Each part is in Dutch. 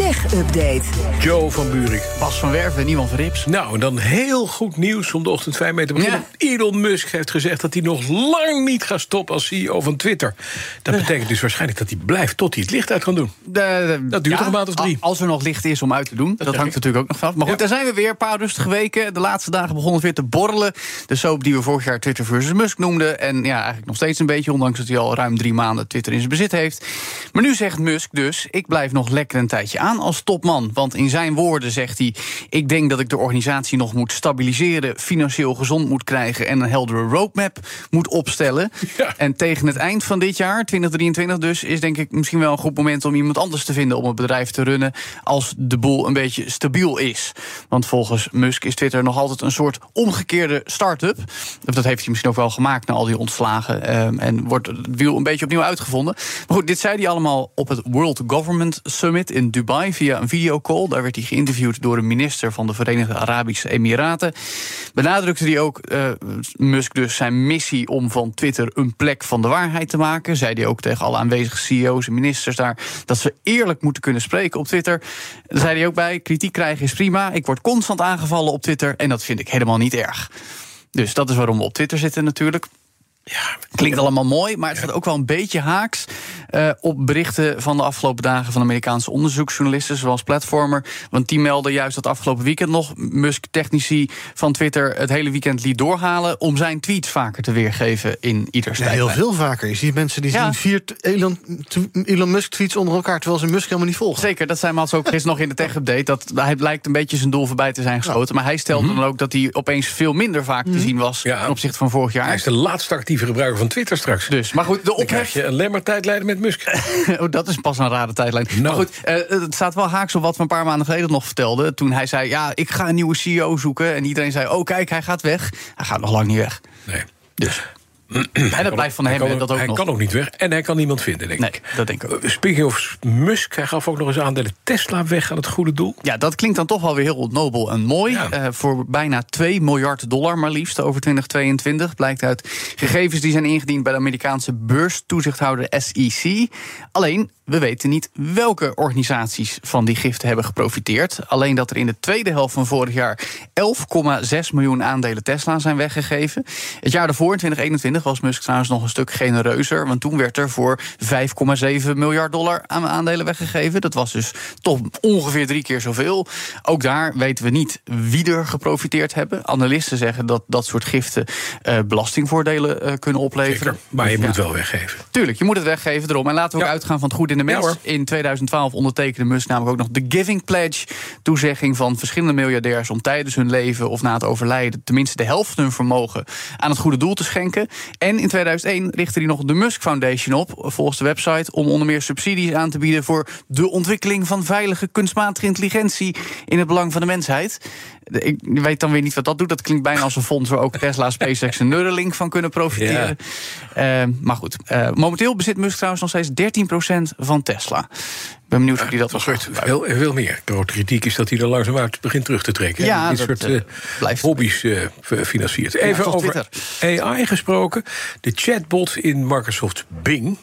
Tech Update. Joe van Buurik. Bas van Werven, niemand van Rips. Nou, en dan heel goed nieuws om de ochtend fijn mee te beginnen. Elon Musk heeft gezegd dat hij nog lang niet gaat stoppen als CEO van Twitter. Dat betekent dus waarschijnlijk dat hij blijft tot hij het licht uit kan doen. dat duurt nog een maand of drie. Als er nog licht is om uit te doen. Dat, hangt natuurlijk ook nog vanaf. Maar goed, daar zijn we weer. Een paar rustige weken. De laatste dagen begonnen het weer te borrelen. De soap die we vorig jaar Twitter versus Musk noemden. En ja, eigenlijk nog steeds een beetje, ondanks dat hij al ruim drie maanden Twitter in zijn bezit heeft. Maar nu zegt Musk dus: ik blijf nog lekker een tijdje aan als topman. Want in zijn woorden zegt hij: Ik denk dat ik de organisatie nog moet stabiliseren, financieel gezond moet krijgen en een heldere roadmap moet opstellen. En tegen het eind van dit jaar, 2023 dus, is denk ik misschien wel een goed moment om iemand anders te vinden om het bedrijf te runnen als de boel een beetje stabiel is. Want volgens Musk is Twitter nog altijd een soort omgekeerde start-up. Dat heeft hij misschien ook wel gemaakt na al die ontslagen. Ehm, en wordt het wiel een beetje opnieuw uitgevonden. Maar goed, dit zei hij allemaal op het World Government Summit in Dubai via een videocall. Daar werd hij geïnterviewd door een minister van de Verenigde Arabische Emiraten. Benadrukte hij ook, uh, Musk dus, zijn missie om van Twitter een plek van de waarheid te maken. Zei hij ook tegen alle aanwezige CEO's en ministers daar dat ze eerlijk moeten kunnen spreken op Twitter. Daar zei hij ook bij: kritiek krijgen is prima. Ik word constant aangevallen op Twitter en dat vind ik helemaal niet erg. Dus dat is waarom we op Twitter zitten natuurlijk. Ja, klinkt allemaal mooi, maar het gaat ook wel een beetje haaks uh, op berichten van de afgelopen dagen van Amerikaanse onderzoeksjournalisten, zoals Platformer. Want die melden juist dat afgelopen weekend nog Musk-technici van Twitter het hele weekend liet doorhalen om zijn tweets vaker te weergeven in ieder ja, Heel veel vaker. Je ziet mensen die zien vier Elon, Elon Musk-tweets onder elkaar, terwijl ze Musk helemaal niet volgen. Zeker, dat zijn Mats ook gisteren nog in de tech-update. Dat hij blijkt een beetje zijn doel voorbij te zijn geschoten. Maar hij stelde mhm. dan ook dat hij opeens veel minder vaak te mhm. zien was ten opzichte van vorig jaar. Hij is de laatste actieve gebruiker van Twitter straks. Dus, maar goed, de ophef... je alleen maar tijdlijnen met Musk. oh, dat is pas een rare tijdlijn. No. Maar goed, uh, het staat wel haaks op wat we een paar maanden geleden nog vertelden. Toen hij zei, ja, ik ga een nieuwe CEO zoeken. En iedereen zei, oh kijk, hij gaat weg. Hij gaat nog lang niet weg. Nee. Dus... En dat blijft van hem dat ook Hij nog. kan ook niet weg en hij kan niemand vinden, denk nee, ik. dat denk ik ook. Speaking of Musk, hij gaf ook nog eens aandelen Tesla weg aan het goede doel. Ja, dat klinkt dan toch wel weer heel nobel en mooi. Ja. Uh, voor bijna 2 miljard dollar maar liefst over 2022. Blijkt uit gegevens die zijn ingediend bij de Amerikaanse beurstoezichthouder SEC. Alleen, we weten niet welke organisaties van die giften hebben geprofiteerd. Alleen dat er in de tweede helft van vorig jaar 11,6 miljoen aandelen Tesla zijn weggegeven. Het jaar daarvoor, in 2021, was Musk trouwens nog een stuk genereuzer. Want toen werd er voor 5,7 miljard dollar aan aandelen weggegeven. Dat was dus toch ongeveer drie keer zoveel. Ook daar weten we niet wie er geprofiteerd hebben. Analisten zeggen dat dat soort giften uh, belastingvoordelen uh, kunnen opleveren. Zeker, maar je moet wel weggeven. Tuurlijk, je moet het weggeven erom. En laten we ook uitgaan van het goed in de mens. Ja, in 2012 ondertekende Musk namelijk ook nog de Giving Pledge. Toezegging van verschillende miljardairs om tijdens hun leven of na het overlijden tenminste de helft van hun vermogen aan het goede doel te schenken. En in 2001 richtte hij nog de Musk Foundation op, volgens de website, om onder meer subsidies aan te bieden voor de ontwikkeling van veilige kunstmatige intelligentie in het belang van de mensheid. Ik weet dan weer niet wat dat doet. Dat klinkt bijna als een fonds waar ook Tesla, SpaceX en Neuralink van kunnen profiteren. Ja. Uh, maar goed, uh, momenteel bezit Musk trouwens nog steeds 13% van Tesla. Ik ben benieuwd hoe hij dat was. Veel, veel meer. Grote kritiek is dat hij er langzaam uit begint terug te trekken. Ja, Dit dat, soort uh, blijft hobby's financiert. Even ja, over AI gesproken. De chatbot in Microsoft Bing.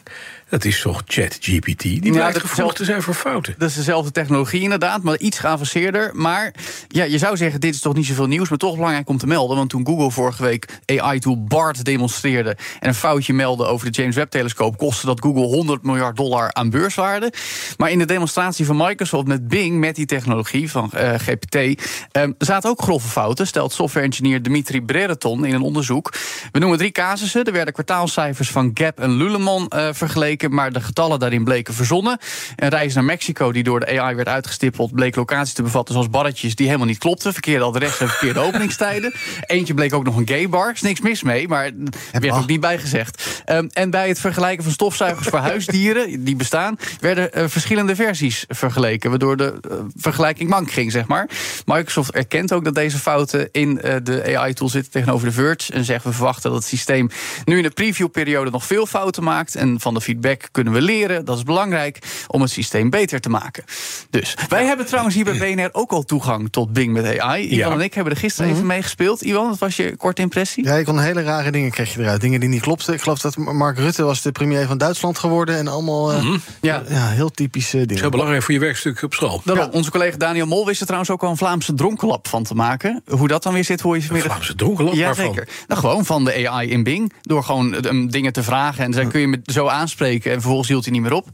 Dat is toch ChatGPT? Die Ja, blijkt gevoelig is te zijn voor fouten. Dat is dezelfde technologie inderdaad, maar iets geavanceerder. Maar ja, je zou zeggen, dit is toch niet zoveel nieuws... maar toch belangrijk om te melden. Want toen Google vorige week AI-tool BART demonstreerde... en een foutje meldde over de James Webb-telescoop... kostte dat Google 100 miljard dollar aan beurswaarde. Maar in de demonstratie van Microsoft met Bing... met die technologie van uh, GPT... Uh, zaten ook grove fouten, stelt software-engineer Dimitri Brereton in een onderzoek. We noemen drie casussen. Er werden kwartaalcijfers van Gap en Lululemon uh, vergeleken... maar de getallen daarin bleken verzonnen. Een reis naar Mexico, die door de AI werd uitgestippeld, bleek locaties te bevatten zoals barretjes die helemaal niet klopten. Verkeerde adres en verkeerde openingstijden. Eentje bleek ook nog een gay bar. Is niks mis mee, maar heb je ook niet bij gezegd. Um, en bij het vergelijken van stofzuigers voor huisdieren, die bestaan, werden uh, verschillende versies vergeleken. Waardoor de uh, vergelijking mank ging, zeg maar. Microsoft erkent ook dat deze fouten in uh, de AI-tool zitten tegenover de Verge. En zegt we verwachten dat het systeem nu in de previewperiode nog veel fouten maakt. En van de feedback kunnen we leren. Dat is belangrijk om het systeem beter te maken. Dus wij hebben trouwens hier bij BNR ook al toegang tot Bing met AI. Ivan ja. en ik hebben er gisteren -hmm. even meegespeeld. Ivan, wat was je korte impressie? Ja, ik kon hele rare dingen kreeg je eruit. Dingen die niet klopten. Ik geloof dat Mark Rutte was de premier van Duitsland geworden. En allemaal uh, mm -hmm. ja. ja, heel typische dingen. Dat is heel belangrijk voor je werkstuk op school. Ja. Onze collega Daniel Mol wist er trouwens ook al een Vlaamse dronkenlap van te maken. Hoe dat dan weer zit, hoor je vanmiddag. Vlaamse dronkenlap? Ja, zeker. Nou, gewoon van de AI in Bing. Door gewoon um, dingen te vragen. En dan kun je me zo aanspreken. En vervolgens hield hij niet meer op.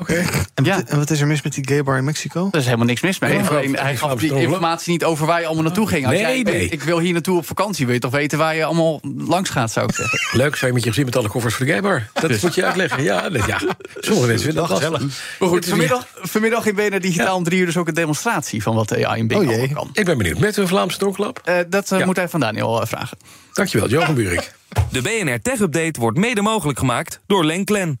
Oké. Okay. En, ja. en, wat is er mis met die gay bar in Mexico? Er is helemaal niks mis mee. Ja, hij gaf die informatie niet over waar je allemaal naartoe ging. Als nee, jij, nee. Ik wil hier naartoe op vakantie. Wil je toch weten waar je allemaal langs gaat, zou ik zeggen. Leuk, zou je met je gezin met alle koffers voor de gay bar. Dat dus. moet je uitleggen. Ja, dat, ja. sommige mensen vinden dat gezellig. Maar goed, vanmiddag, vanmiddag in BNR Digitaal om drie uur dus ook een demonstratie... van wat de AI in Bing oh, jee. kan. Ik ben benieuwd. Met een Vlaamse donklap? Uh, dat uh, ja. moet hij van Daniel uh, vragen. Dankjewel, Johan Buurik. De BNR Tech Update wordt mede mogelijk gemaakt door Lenklen.